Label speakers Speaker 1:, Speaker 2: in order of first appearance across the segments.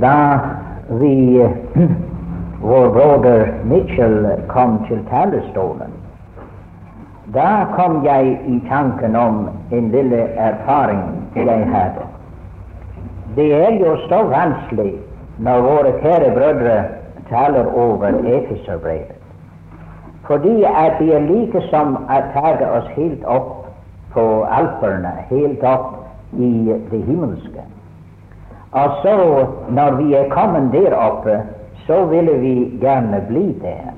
Speaker 1: Da vi, vår broder Mitchell kom til talerstolen, da kom jeg i tanken om en lille erfaring jeg hadde. Det er jo så vanskelig når våre kjære brødre taler over Efeserbrevet, fordi at det er like som å ta oss helt opp på Alperne, helt opp i det himmelske. Og så, når vi er kommet der oppe, så ville vi gjerne bli der.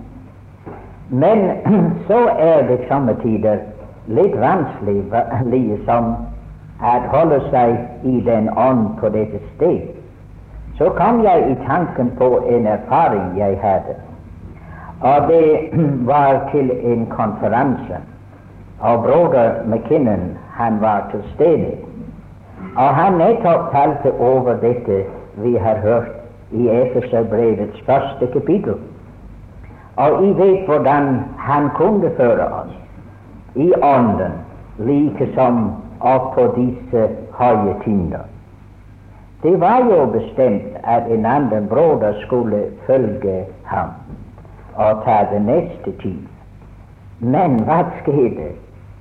Speaker 1: Men så er det samme tider litt vanskelig liksom å holde seg i den ånd på dette sted. Så kom jeg i tanken på en erfaring jeg hadde. Og det var til en konferanse. Og broder McKinnon, han var til stede. Og han nettopp talte over dette vi har hørt i Efeserbrevets første kapittel. Og vi vet hvordan han kunne føre oss i ånden, like som opp på disse høye tinder. Det var jo bestemt at en annen broder skulle følge ham og ta det neste tid. Men hva skjedde?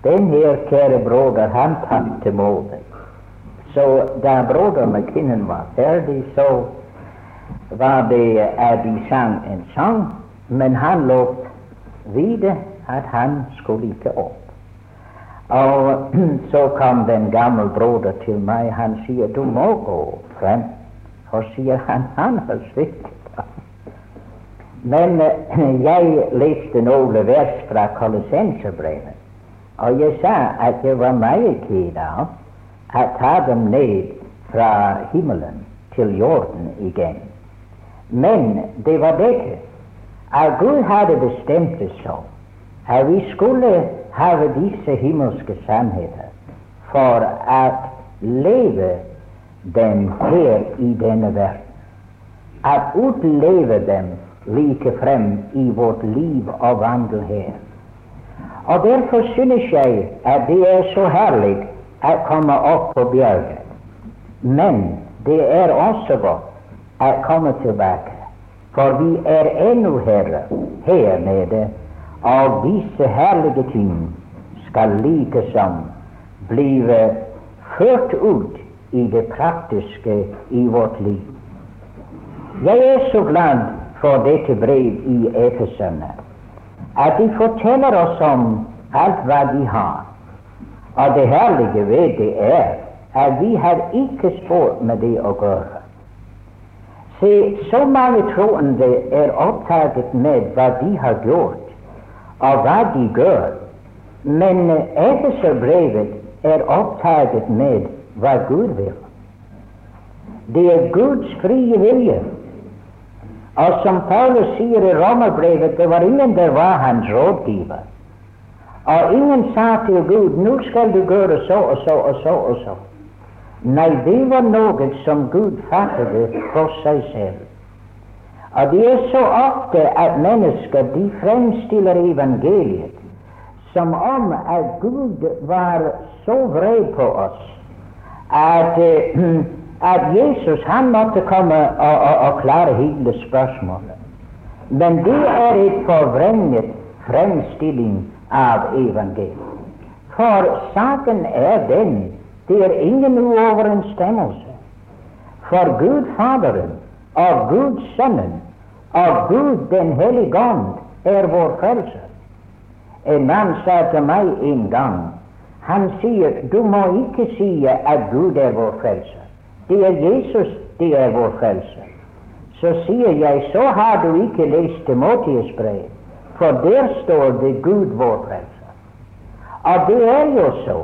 Speaker 1: Den her kjære broder, han tapte målet. Så da broder McKinnon var ferdig, så var det at sang en sang, men han lot vite at han skulle ikke opp. Og så kom den gamle broder til meg. Han sier du må gå frem. Og sier han han har sviktet. Men jeg leste noen vers fra Kolossenserbrevet, og jeg sa at jeg var meget kjed av å ta dem ned fra himmelen til jorden igjen. Men det var dette at Gud hadde bestemt det så at vi skulle ha disse himmelske sannheter for å leve dem her i denne verden. At utleve dem like frem i vårt liv og vandel her. Og derfor synes jeg at det er så herlig å komme opp på bjørget. Men det er også godt jeg komme tilbake, for vi er ennå herre her nede, og disse herlige ting skal likesom bli ført ut i det praktiske i vårt liv. Jeg er så glad for dette brev i Efesene, at de forteller oss om alt hva de har. Og det herlige ved det er at vi har ikke spor med det å gjøre. Se, så mange troende er opptatt med hva de har gjort, og hva de gjør. Men Efeserbrevet er opptatt med hva Gud vil. Det er Guds frie vilje og som Paulus sier i Romerbrevet, det var ingen der var hans rådgiver. Og ingen sa til Gud 'Nå skal du gjøre så og så og så og så'. Nei, det var noe som Gud fattet for seg selv. Og det er så ofte at mennesker de fremstiller evangeliet som om at Gud var så vred på oss at uh, at Jesus han måtte komme og, og, og klare hele spørsmålet. Men det er et forvrenget fremstilling av evangeliet. For saken er den det er ingen uoverensstemmelse. For Gud Faderen og Gud Sønnen og Gud Den hellige ånd er vår frelser. En mann sa til meg en gang Han sier du må ikke si at Gud er vår frelser. Det er Jesus, det er vår frelse. Så sier jeg, så har du ikke lest Timotius brev, for der står det Gud vår frelser'. Og det er jo så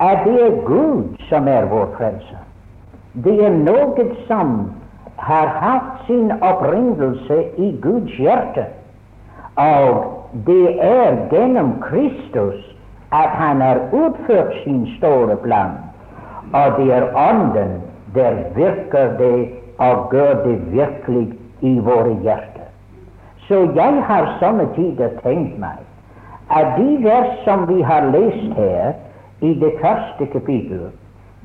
Speaker 1: at det er Gud som er vår frelser. Det er noe som har hatt sin opprinnelse i Guds hjerte. Og det er gjennom Kristus at han har utført sin store plan. Og det er Ånden der virker det og gjør det virkelig i våre hjerter. Så jeg har somme tider tenkt meg at de vers som vi har lest her i det første kapittel,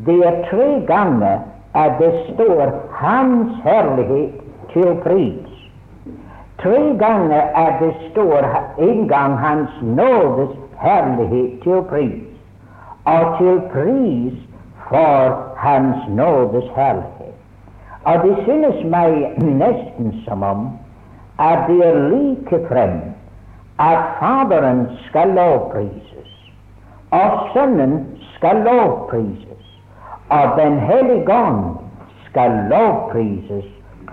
Speaker 1: det er tre ganger at det står Hans herlighet til pris. Tre ganger at det står en gang Hans nådes herlighet til pris, og til pris for Hans nådes herlighet. Og det synes meg nesten som om at det like frem at Faderen skal lovprises, og Sønnen skal lovprises, og Den hellige ånd skal lovprises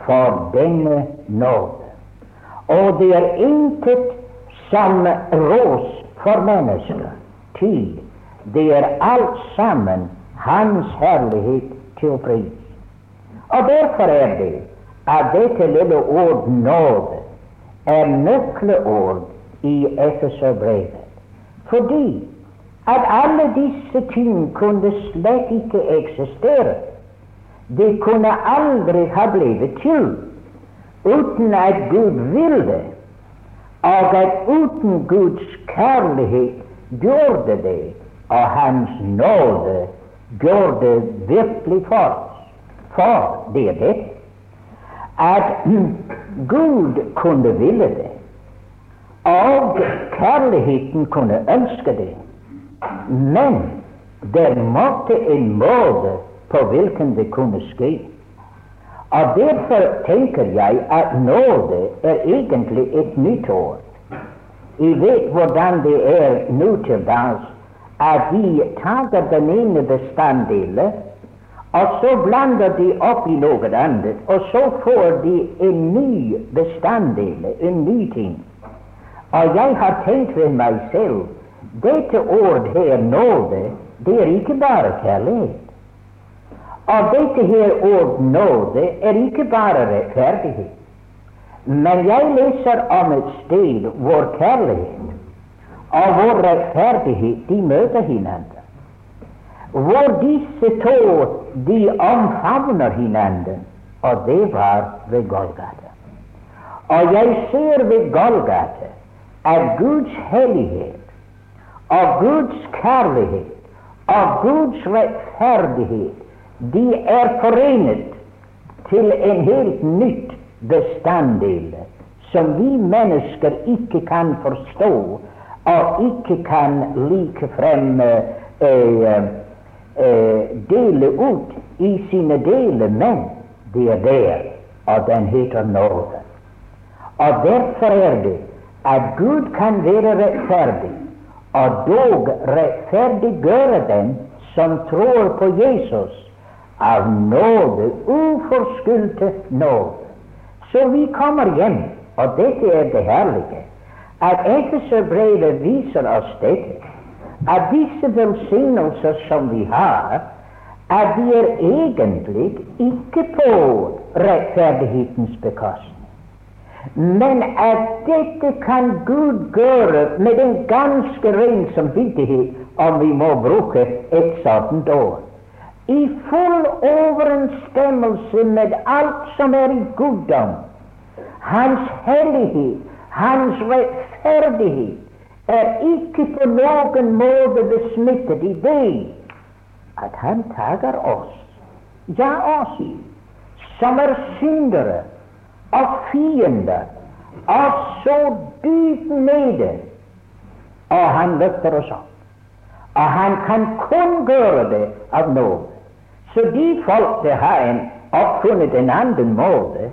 Speaker 1: for denne nåde. Og det er intet som rås for mennesker, til Det er alt sammen Hans herlighet til pris. Og derfor er det at dette lille ord nåde er nøkkelord i Efeserbrevet. Fordi at alle disse ting kunne slett ikke eksistere. Det kunne aldri ha blitt til uten at Gud ville, og at uten Guds kjærlighet gjorde det, og Hans nåde gjorde det virkelig for oss. For det er det at Gud kunne ville det, og kjærligheten kunne ønske det. Men det måtte en måte på hvilken det kunne skje. Og Derfor tenker jeg at nåde er egentlig et nytt ord. Vi vet hvordan det er nå til dags at vi tar den ene bestanddelen, og så blander de opp i noe annet, og så får de en ny bestanddel, en ny ting. Og jeg har tenkt ved meg selv dette ord her, nåde, det er ikke bare kjærlighet. Og dette her ord nåde er ikke bare rettferdighet. Men jeg leser om et sted hvor kjærlighet og hvor rettferdighet de møter hverandre. Hvor disse to de omfavner hverandre. Og det var ved Golgata. Og jeg ser ved Golgata at Guds hellighet og Guds kjærlighet og Guds rettferdighet de er forenet til en helt nytt bestanddel som vi mennesker ikke kan forstå og ikke kan likefrem eh, eh, dele ut i sine deler, men det er der, og den heter nåde. Og derfor er det at Gud kan være rettferdig, og dog rettferdiggjøre den som tror på Jesus av nåde, uforskyldte nåde. Så vi kommer hjem, og dette er det herlige, at Efeserbrevet viser oss dette, at disse velsignelser som vi har, at de er egentlig ikke på rettferdighetens bekostning, men at dette kan Gud gjøre med en ganske ren samvittighet, om vi må bruke et sånt ord i full overensstemmelse med alt som er i guddom. Hans hellighet, hans rettferdighet, er ikke på noen måte besmittet i det at han tager oss, ja oss, som er syndere og fiender, og så dypt nede, og han løfter oss opp. Og han kan kun gjøre det av nåde. Så de folk som har en oppfunnet en annen måte,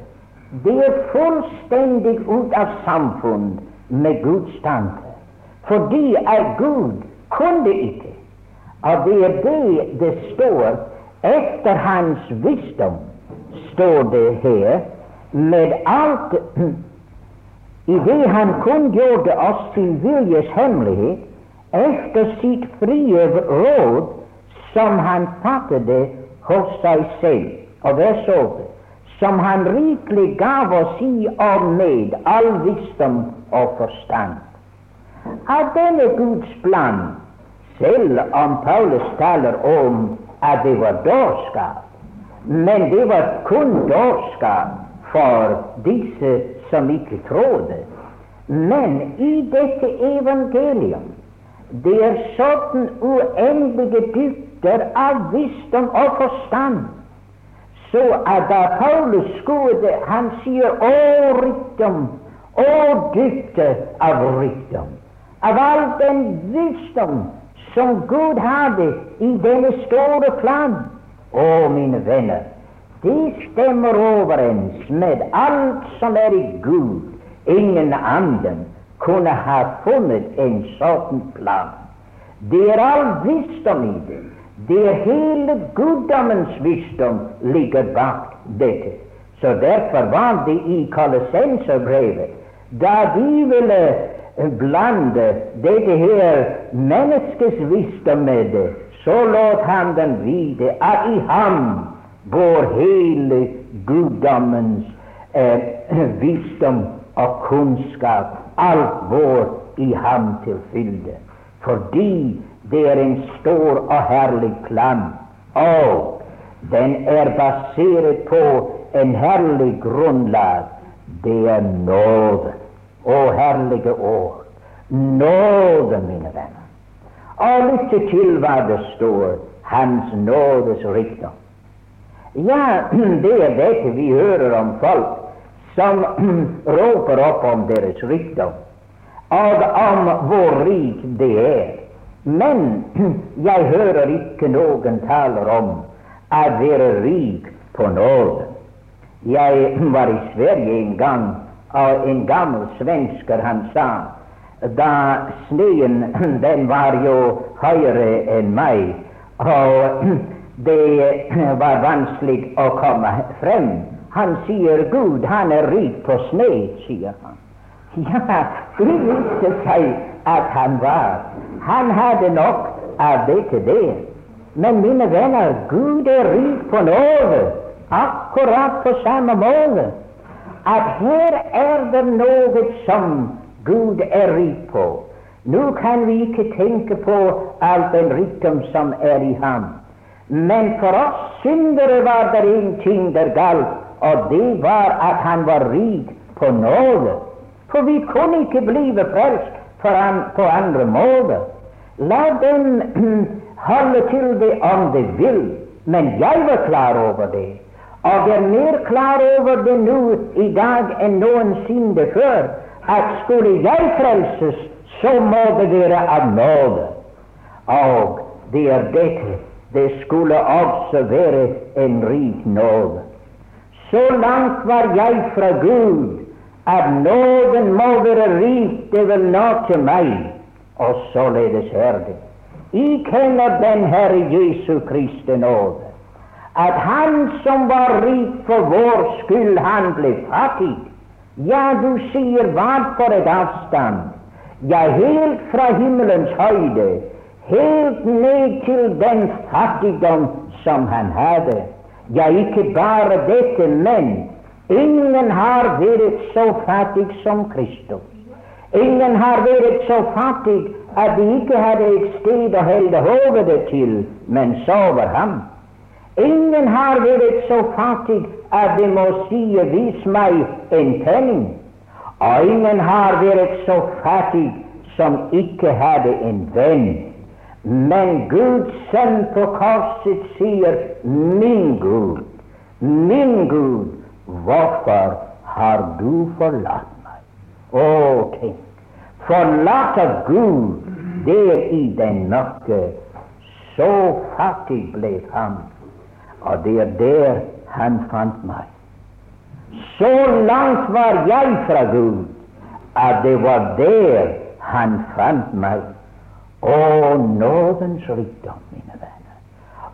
Speaker 1: de er fullstendig ut av samfunn med Guds tanke. Fordi er Gud kunne ikke. Og det er det det står etter hans visdom, står det her, med alt i det han kunngjorde oss sin viljes hemmelighet, etter sitt frie råd, som han fattede hos seg selv. Og der så det. Som han rikelig gav oss i og med all visdom og forstand. Av denne Guds plan, selv om Paulus taler om at det var dårskap, men det var kun dårskap for disse som ikke trodde. Men i dette evangelium det er sånn uendelige dybder av visdom og forstand. Så at da Paulus skuet Han sier 'Å, rikdom, å, dybde av rikdom', av all den visdom som Gud hadde i denne store plan. Å, mine venner, det stemmer overens med alt som er i Gud. Ingen anden kunne ha funnet en sånn plan. Det er all visdom i det. Det er hele guddommens visdom ligger bak dette. Så derfor var det i Kolossenserbrevet, da de ville blande dette her menneskets visdom med det, så lot han den vite at i ham går hele guddommens eh, visdom og kunnskap. Alt vår i ham til fylde. Fordi det er en stor og herlig plan. Og den er basert på en herlig grunnlag. Det er nåde. Å, herlige ord. Nåde, mine venner. Og lytte til hva det står Hans nådes rikdom. Ja, det er dette vi hører om folk som roper opp om deres rikdom, og om hvor rik det er. Men jeg hører ikke noen taler om å være rik på nåde. Jeg var i Sverige en gang, og en gammel svensker han sa da snøen den var jo høyere enn meg, og det var vanskelig å komme frem han sier Gud, han er rik på snø, sier han. Ja, det viste seg at han var. Han hadde nok av det til det. Men mine venner, Gud er rik på nåde, akkurat på samme måte. At her er det noe som Gud er rik på. Nå kan vi ikke tenke på all den rikdom som er i ham. Men for oss syndere var det en ting der galt og det var at han var rik på nåde. For vi kunne ikke blive frelst på andre måter. La dem holde til det om de vil, men jeg var klar over det. Og jeg er mer klar over det nå i dag enn noensinne før, at skulle jeg frelses, så må det være av nåde. Og det er dette. Det skulle også være en rik nåde. Så langt var jeg fra Gud at nåden må være rik, det vil nå til meg. Og således er det. I kjenner den Herre Jesu Kristi nåde, at Han som var rik for vår skyld, han ble fattig. Ja, du sier hva for et avstand? Ja, helt fra himmelens høyde, helt ned til den fattigdom som han hadde. Ja, ikke bare dette, men ingen har vært så fattig som Kristus. Ingen har vært så fattig at de ikke hadde et sted å holde hodet til, men så var ham. Ingen har vært så fattig at de må si 'vis meg en penning'. Og ingen har vært så fattig som ikke hadde en venn. Men Guds sønn på korset sier, 'Min Gud, min Gud, hvorfor har du forlatt meg?' Å, tenk, forlatt av Gud det i den mørke, så fattig ble han, og det er der han fant meg. Så langt var jeg fra Gud at det var der han fant meg. Å, nådens rikdom, mine venner.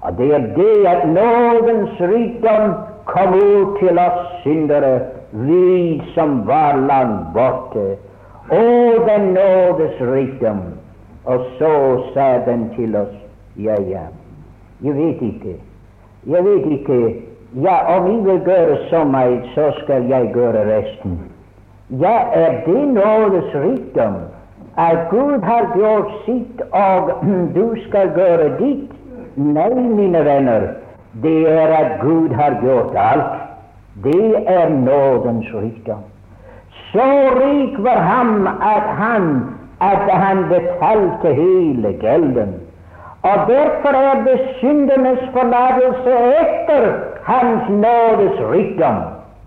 Speaker 1: Og det er det at nådens rikdom kom ut til oss syndere, vi som var langt borte. Å, den nådes rikdom. Og så sa den til oss, ja, ja, jeg vet ikke, jeg vet ikke, ja, om jeg vil gjøre så meg, så skal jeg gjøre resten. Ja, er det nådes rikdom? at Gud har gjort sitt, og du skal gjøre ditt. Nei, mine venner, det er at Gud har gjort alt. Det er nådens rikdom. Så rik var ham at han at han betalte hele gelden. Og derfor er det syndenes forlatelse etter Hans nådes rikdom.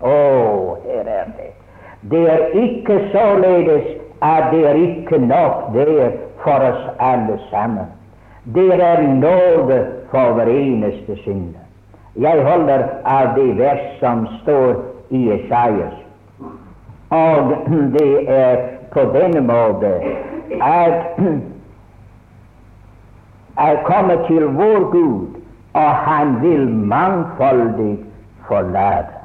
Speaker 1: Å, oh, her er det. Det er ikke således at det er ikke nok der for oss alle sammen. Det er nåde for hver eneste synder. Jeg holder av det vers som står i Esaias. Og det er på denne måte at jeg kommer til vår Gud, og Han vil mangfoldig forlate.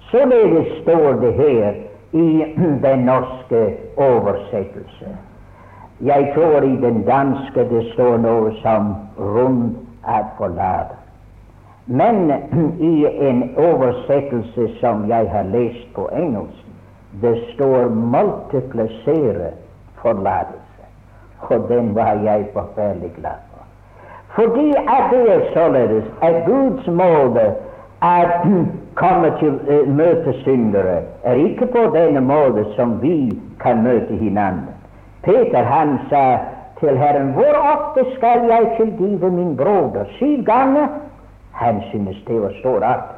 Speaker 1: Således står det her i den norske oversettelse. Jeg tror i den danske det står noe som 'rund at forlate'. Men i en oversettelse som jeg har lest på engelsk, det står 'multiplisere forlatelse'. Og den var jeg forferdelig glad. Fordi at det er således at Guds måte at komme til uh, møte syndere, er ikke på denne måte som vi kan møte hverandre. Peter han sa til Herren, hvor ofte skal jeg tilgive min broder? Syv ganger? Han synes det var så rart.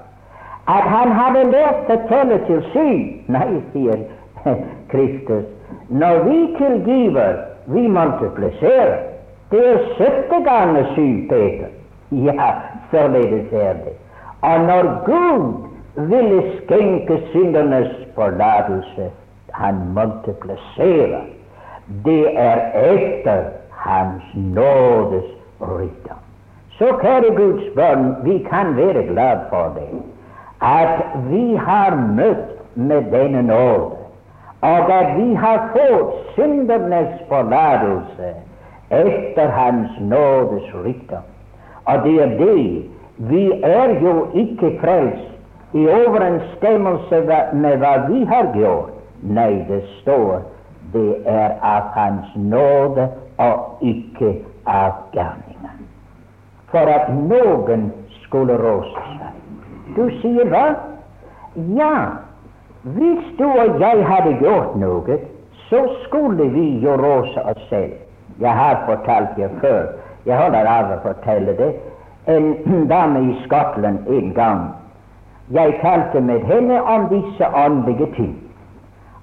Speaker 1: At han hadde lært å telle til syv. Nei, sier Kristus. Når vi tilgiver, vi multipliserer. Det er sytte ganger syv, Peter. Ja, således er det. Og når Gud ville skjenke syndernes forlatelse, han multipliserer. Det er etter Hans nådes rikdom. Så kjære Guds barn, vi kan være glad for det, at vi har møtt med denne nåde, og at vi har fått syndernes forlatelse etter Hans nådes rikdom. Og det er det vi er jo ikke frelst i overensstemmelse med hva vi har gjort. Nei, det står det er av Hans nåde og ikke av gjerninger. For at noen skulle råse seg. Du sier hva? Ja, hvis du og jeg hadde gjort noe, så skulle vi jo råse oss selv. Jeg har fortalt det før. Jeg holder av å fortelle det en dame i Skottland en gang. Jeg talte med henne om disse åndelige ting.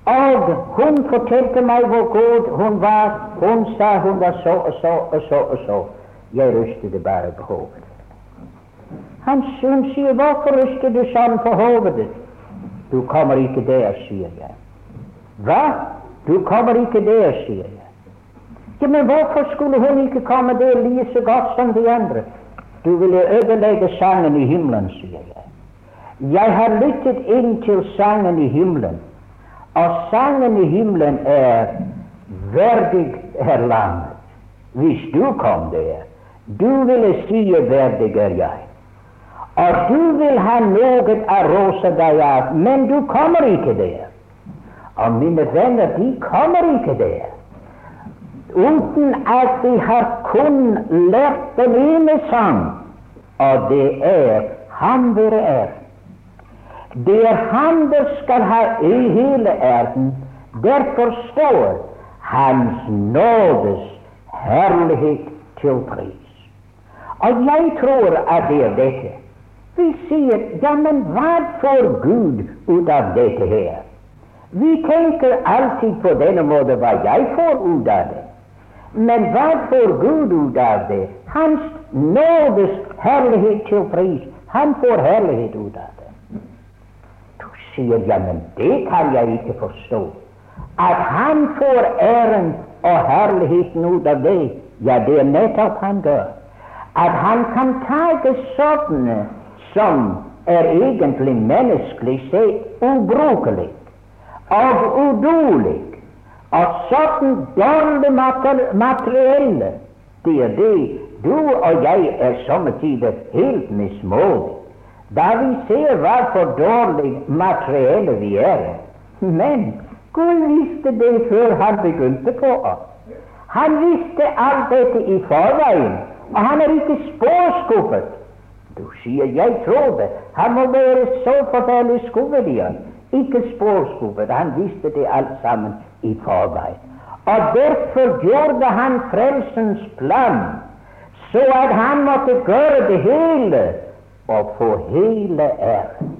Speaker 1: Og hun fortalte meg hvor god hun var. Hun sa hun var så og så og så og så. Jeg rystet bare på hodet. Hun sier, 'Hvorfor ryster du sånn på hodet?' 'Du kommer ikke der', sier jeg. 'Hva? Du kommer ikke der', sier jeg. Ja, men hvorfor skulle hun ikke komme der like så godt som de andre? Du ville ødelegge sangen i himmelen, sier jeg. Jeg har lyttet inn til sangen i himmelen, og sangen i himmelen er verdig er landet. Hvis du kom der, du ville si verdig er jeg. Og du vil ha noe å rose deg av, men du kommer ikke der. Og mine venner, de kommer ikke der uten at de har kun lært den ene sang, og det er Han dere er. Det er Han der skal ha i hele verden. Derfor står Hans nådes herlighet til pris. Og jeg tror at det er dette. Vi sier ja, men hva får Gud ut av dette her? Vi tenker alltid på denne måten hva jeg får ut av det. Men hva får Gud ut av det? Hans nådes herlighet til pris. Han får herlighet ut av det. Du sier ja, men det kan jeg ikke forstå. At han får æren og herligheten ut av det, ja, det er nettopp han gjør. At han kan ta det sånne som er egentlig menneskelig sett ubrukelig og udulig at sånn dårlig materielle, det er det du og jeg er samtidig helt mismodige. Da vi ser hva for dårlig materielle vi er. Men Gud visste det før han begynte på oss. Han visste alt dette i forveien, og han er ikke spåskuffet. Du sier 'jeg tror det'. Han må være så forferdelig skuffet igjen. Ikke spåskuffet. Han visste det alt sammen i forveien. Og derfor gjorde han frelsens plan så at han måtte gjøre det hele og få hele æren.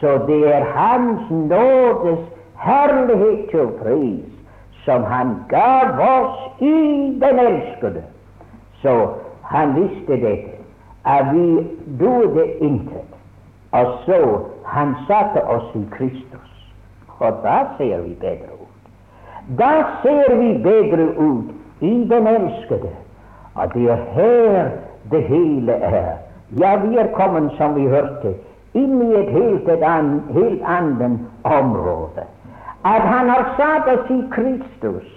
Speaker 1: Så det er Hans nådes herlighet til pris som Han gav oss i den elskede. Så han visste dette, at vi døde intet. Og så han satte oss i Kristus. Og da ser vi bedre. Da ser vi bedre ut i den elskede. at det er her det hele er. Ja, vi er kommet, som vi hørte, inn i et helt, et an, helt annet område. At han har satt oss i Kristus,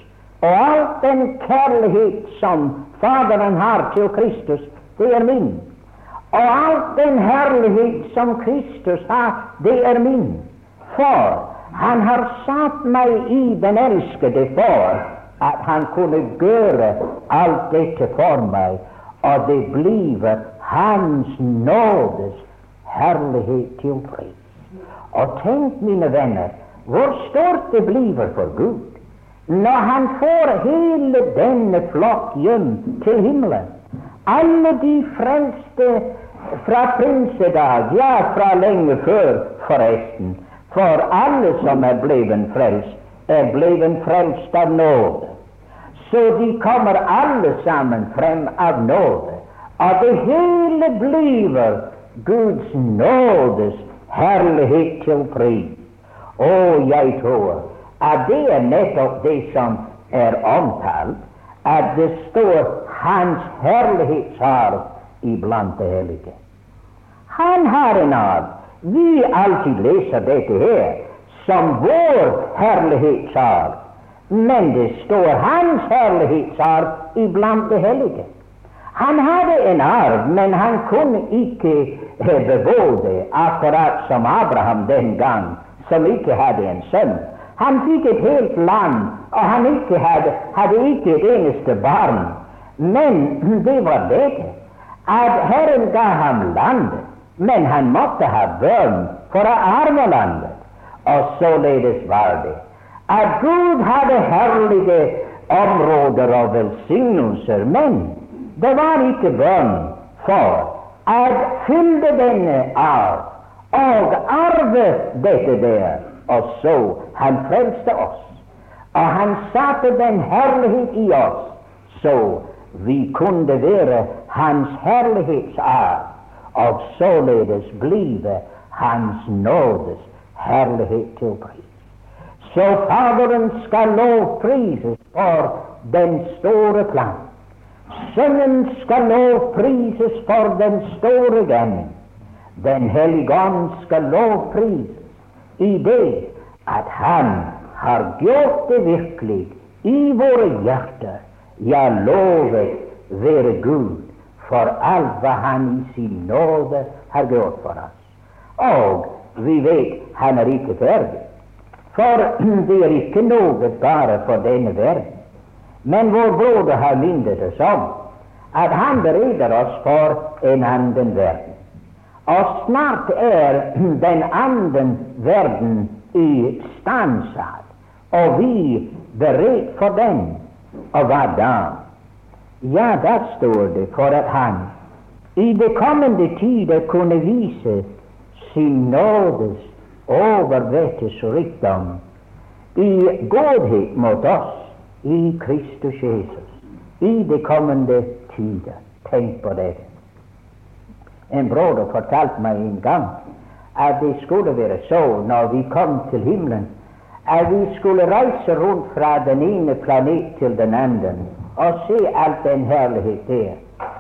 Speaker 1: og all den kjærlighet som Faderen har til Kristus, det er min. Og all den herlighet som Kristus har, det er min. For han har satt meg i den elskede for at han kunne gjøre alt dette for meg, og det blir Hans nådes herlighet til pris. Og tenk, mine venner, hvor stort det blir for Gud når han får hele denne flokk hjem til himmelen. Alle de frelste fra prinsedag, ja, fra lenge før, forresten. For alle som er bleven frelst, er bleven frelst av nåde. Så de kommer alle sammen frem av nåde. Og det hele blir Guds nådes herlighet til pris. Å, jeg tror at det er nettopp det som er omtalt, at det står Hans herlighetsarv iblant det hellige. Han har en arv. Vi alltid leser dette her som vår herlighetsarv, men det står Hans herlighetsarv iblant det hellige. Han hadde en arv, men han kunne ikke bevåde akkurat som Abraham den gang, som ikke hadde en sønn. Han fikk et helt land, og han ikke hadde, hadde ikke et eneste barn. Men det var dette at Herren ga ham landet, men han måtte ha bønn for å arve landet. Og således var det at Gud hadde herlige områder og velsignelser, men det var ikke bønn for å fylle denne arv og arve dette der. Og så han frelste oss, og han satte den herlighet i oss, så vi kunne være hans herlighetsarv, og således blive hans nådes herlighet til pris. Så Faderen skal lovprises for den store plan. Sønnen skal lovprises for den store gjerning. Den hellige ånd skal lovprises i det at Han har gjort det virkelig i våre hjerter. Ja, lovet være Gud for alt hva Han i sin nåde har gjort for oss. Og vi vet Han er ikke ferdig. For det er ikke noe bare for denne verden. Men vår broder har minnet oss om at han bereder oss for en annen verden. Og snart er den anden verden i stansatt, og vi beredt for den. Og hva da? Ja, da står det for at han i det kommende tider kunne vise sin nådes overvettes rikdom i godhet mot oss i Kristus Jesus i det kommende tider. Tenk på det. En broder fortalte meg en gang at det skulle være så når vi kom til himmelen, at vi skulle reise rundt fra den ene planet til den andre og se alt den herlighet der.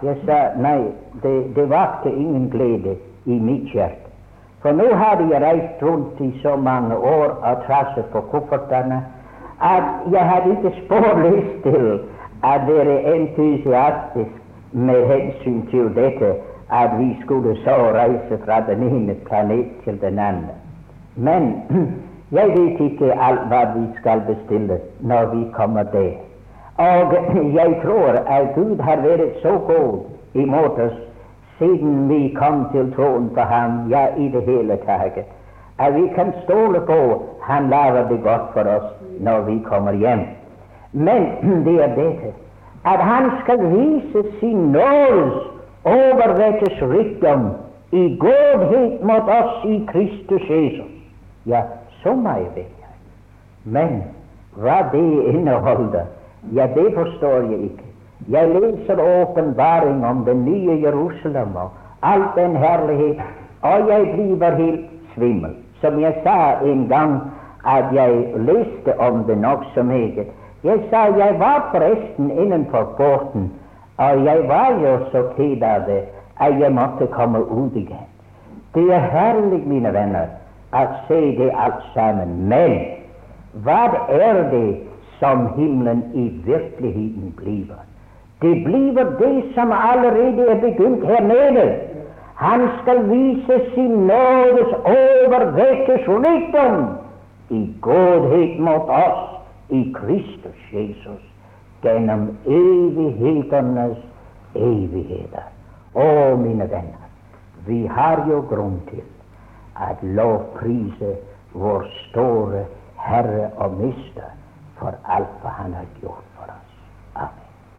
Speaker 1: Jeg sa nei, det, det vakte ingen glede i mitt hjerte. For nå hadde jeg reist rundt i så mange år og trasset på koffertene at jeg hadde ikke spor lyst til å være entusiastisk med hensyn til dette at vi skulle så reise fra den ene planet til den andre. Men jeg vet ikke alt hva vi skal bestille når vi kommer der. Og jeg tror at Gud har vært så god imot oss siden vi kom til troen på ham, ja, i det hele tatt, at vi kan stole på han lager det godt for oss når vi kommer hjem. Men det er dette at han skal vise sin nådes overvettes rikdom i godhet mot oss i Kristus Jesus. Ja, så mye vet jeg. Men hva det inneholder, ja, det forstår jeg ikke. Jeg leser åpenbaring om det nye Jerusalem og all den herlighet, og jeg blir helt svimmel. Som jeg sa en gang at jeg leste om det nokså meget. Jeg sa jeg var forresten innenfor porten, og jeg var jo så ked av det at jeg måtte komme ut igjen. Det er herlig, mine venner, å se det alt sammen. Men hva er det som himmelen i virkeligheten blir? Det blir det som allerede er begynt her nede. Han skal vise sin nådes overvekkes rikdom i godhet mot oss i Kristus Jesus gjennom evighetenes evigheter. Å, mine venner, vi har jo grunn til at lovprise vår store Herre og Mister for alt hva Han har gjort.